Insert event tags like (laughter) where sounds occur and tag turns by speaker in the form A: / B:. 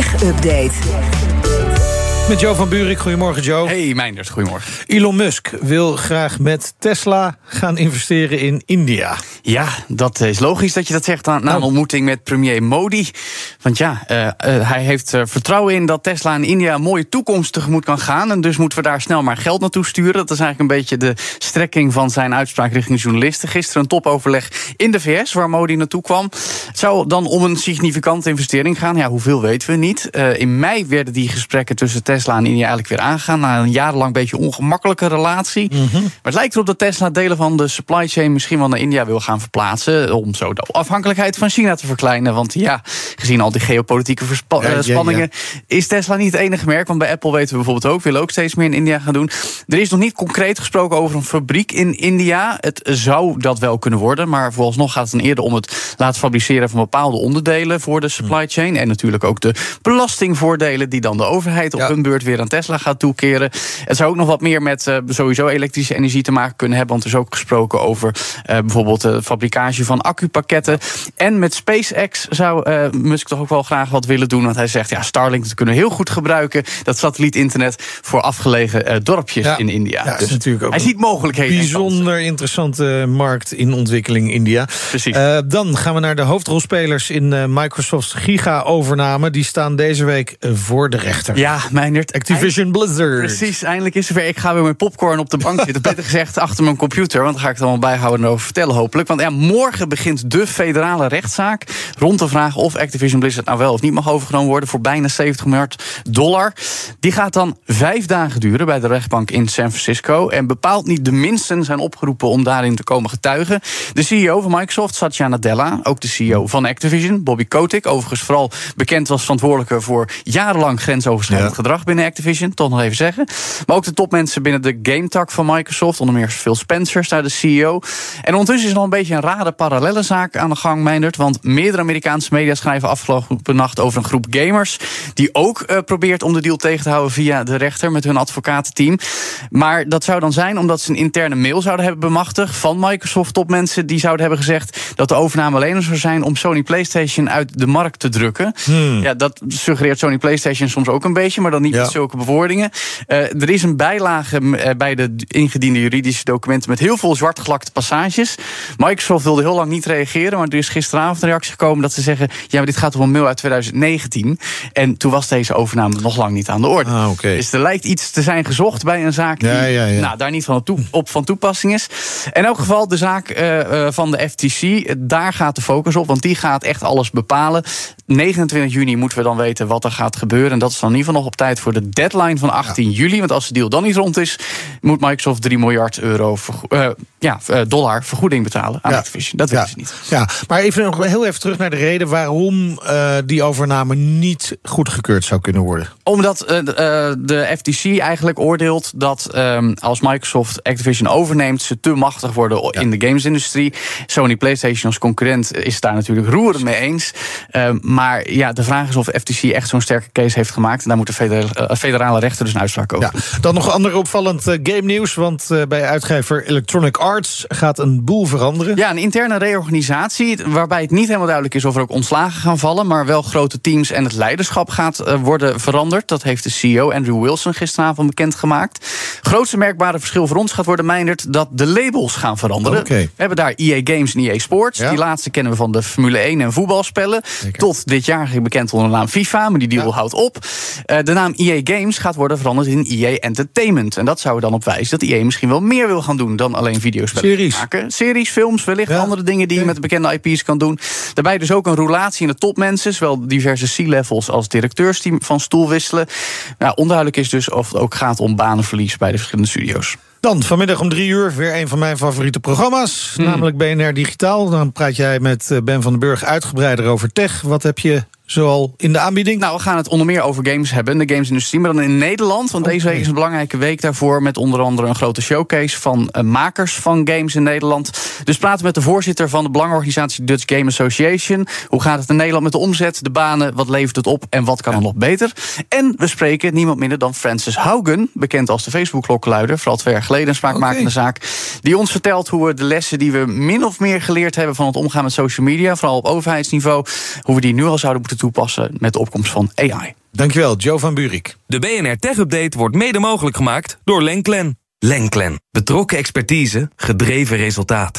A: Tech-update.
B: Met Joe van Buurik. Goedemorgen, Joe.
C: Hey, Meindert. Goedemorgen.
B: Elon Musk wil graag met Tesla gaan investeren in India.
C: Ja, dat is logisch dat je dat zegt na een
B: Nou.
C: ontmoeting met premier Modi. Want ja, eh, eh, hij heeft er vertrouwen in dat Tesla in India een mooie toekomst tegemoet kan gaan. En dus moeten we daar snel maar geld naartoe sturen. Dat is eigenlijk een beetje de strekking van zijn uitspraak richting journalisten. Gisteren een topoverleg in de VS waar Modi naartoe kwam. Het zou dan om een significante investering gaan. Ja, hoeveel weten we niet. Eh, in mei werden die gesprekken tussen Tesla en India eigenlijk weer aangegaan. Na een jarenlang beetje ongemakkelijke relatie. Maar het lijkt erop dat Tesla delen van de supply chain misschien wel naar India wil gaan verplaatsen. Om zo de afhankelijkheid van China te verkleinen. Want ja, gezien al die geopolitieke
B: Ja,
C: eh,
B: ja,
C: spanningen, is Tesla niet het enige merk. Want bij Apple weten we bijvoorbeeld ook, willen ook steeds meer in India gaan doen. Er is nog niet concreet gesproken over een fabriek in India. Het zou dat wel kunnen worden. Maar vooralsnog gaat het dan eerder om het laten fabriceren van bepaalde onderdelen voor de supply chain. En natuurlijk ook de belastingvoordelen die dan de overheid op hun beurt weer aan Tesla gaat toekeren. Het zou ook nog wat meer met eh, sowieso elektrische energie te maken kunnen hebben. Want er is ook gesproken over eh, bijvoorbeeld de fabricage van accupakketten. En met SpaceX zou eh, Musk toch ook wel graag wat willen doen. Want hij zegt, ja, Starlink dat kunnen we heel goed gebruiken. Dat satellietinternet voor afgelegen eh, dorpjes
B: Ja.
C: in India.
B: Ja, is
C: dus
B: natuurlijk ook
C: hij ziet mogelijkheden.
B: Bijzonder interessante markt in ontwikkeling India.
C: Precies.
B: Eh, dan gaan we naar de hoofdrolspelers in eh, Microsoft's giga-overname. Die staan deze week eh, voor de rechter.
C: Ja,
B: Activision Blizzard.
C: Precies, eindelijk is het weer. Ik ga weer met popcorn op de bank (laughs) zitten. Beter gezegd, achter mijn computer. Want dan ga ik het allemaal bijhouden en over vertellen, hopelijk. Want ja, morgen begint de federale rechtszaak. rond de vraag of Activision Blizzard nou wel of niet mag overgenomen worden. voor bijna 70 miljard dollar. Die gaat dan vijf dagen duren bij de rechtbank in San Francisco. En bepaald niet de minsten zijn opgeroepen om daarin te komen getuigen. De CEO van Microsoft, Satya Nadella. Ook de CEO van Activision, Bobby Kotick. Overigens vooral bekend als verantwoordelijke voor jarenlang grensoverschrijdend
B: Ja.
C: gedrag binnen Activision. Toch nog even zeggen. Maar ook de topmensen binnen de game-tak van Microsoft. Onder meer Phil Spencer, daar de CEO. En ondertussen is er nog een beetje een rare parallelle zaak aan de gang, Meindert. Want meerdere Amerikaanse media schrijven afgelopen nacht over een groep gamers. die ook eh, probeert om de deal tegen te houden via de rechter met hun advocatenteam. Maar dat zou dan zijn omdat ze een interne mail zouden hebben bemachtigd. van Microsoft-topmensen die zouden hebben gezegd. Dat de overname alleen zou zijn om Sony PlayStation uit de markt te drukken. Ja, dat suggereert Sony PlayStation soms ook een beetje, maar dan niet
B: Ja.
C: met zulke bewoordingen. Eh, er is een bijlage eh, bij de ingediende juridische documenten met heel veel zwartgelakte passages. Microsoft wilde heel lang niet reageren, maar er is gisteravond een reactie gekomen dat ze zeggen: ja, maar dit gaat om een mail uit 2019. En toen was deze overname nog lang niet aan de orde.
B: Ah, oké.
C: Dus er lijkt iets te zijn gezocht bij een zaak die
B: Ja, ja, ja.
C: Nou, daar niet van toe, op van toepassing is. In elk geval de zaak eh, van de FTC, daar gaat de focus op, want die gaat echt alles bepalen. 29 juni moeten we dan weten wat er gaat gebeuren. En dat is dan in ieder geval nog op tijd voor de deadline van 18 juli. Want als de deal dan niet rond is, moet Microsoft 3 miljard euro eh, ja, eh, dollar vergoeding betalen aan
B: Ja.
C: Activision. Dat weten ze niet.
B: Ja, maar even nog heel even terug naar de reden waarom eh, die overname niet goedgekeurd zou kunnen worden.
C: Omdat de, de FTC eigenlijk oordeelt dat ehm, als Microsoft Activision overneemt, ze te machtig worden in de gamesindustrie. Sony PlayStation als concurrent is het daar natuurlijk roerend mee eens. Ehm, maar ja, de vraag is of de FTC echt zo'n sterke case heeft gemaakt. En daar moet de federale, eh, federale rechter dus een uitspraak over.
B: Ja, dan nog ander opvallend eh, game nieuws. Want eh, bij uitgever Electronic Arts gaat een boel veranderen.
C: Ja, een interne reorganisatie. Waarbij het niet helemaal duidelijk is of er ook ontslagen gaan vallen. Maar wel grote teams en het leiderschap gaat worden veranderd. Dat heeft de CEO Andrew Wilson gisteravond bekendgemaakt. Grootste merkbare verschil voor ons gaat worden, Meindert, dat de labels gaan veranderen. We hebben daar EA Games en EA Sports.
B: Ja.
C: Die laatste kennen we van de Formule 1 en voetbalspellen. Tot dit jaar bekend onder de naam FIFA, maar die deal houdt op. Eh, de naam EA Games gaat worden veranderd in EA Entertainment. En dat zou er dan op wijzen dat EA misschien wel meer wil gaan doen dan alleen videospellen
B: Series.
C: maken. Series, films, wellicht
B: Ja.
C: andere dingen die je met de bekende IP's kan doen. Daarbij dus ook een roulatie in de topmensen, zowel diverse C-levels als directeursteam van stoel wisselen. Nou, onduidelijk is dus of het ook gaat om banenverlies bij de verschillende studio's.
B: Dan vanmiddag om drie uur weer een van mijn favoriete programma's.
C: Hmm.
B: Namelijk BNR Digitaal. Dan praat jij met eh, Ben van den Burg uitgebreider over tech. Wat heb je zoal in de aanbieding?
C: Nou, we gaan het onder meer over games hebben, de gamesindustrie, maar dan in Nederland. Want deze week is een belangrijke week daarvoor met onder andere een grote showcase van eh, makers van games in Nederland. Dus praten met de voorzitter van de belangenorganisatie Dutch Game Association. Hoe gaat het in Nederland met de omzet, de banen, wat levert het op en wat kan er nog beter? En we spreken niemand minder dan Francis Haugen, bekend als de Facebook-klokkenluider, vooral twee jaar geleden een spraakmakende zaak, die ons vertelt hoe we de lessen die we min of meer geleerd hebben van het omgaan met social media, vooral op overheidsniveau, hoe we die nu al zouden moeten toepassen met de opkomst van AI.
B: Dankjewel, Joe van Burik.
A: De BNR Tech Update wordt mede mogelijk gemaakt door Lenklen. Lenklen. Betrokken expertise, gedreven resultaat.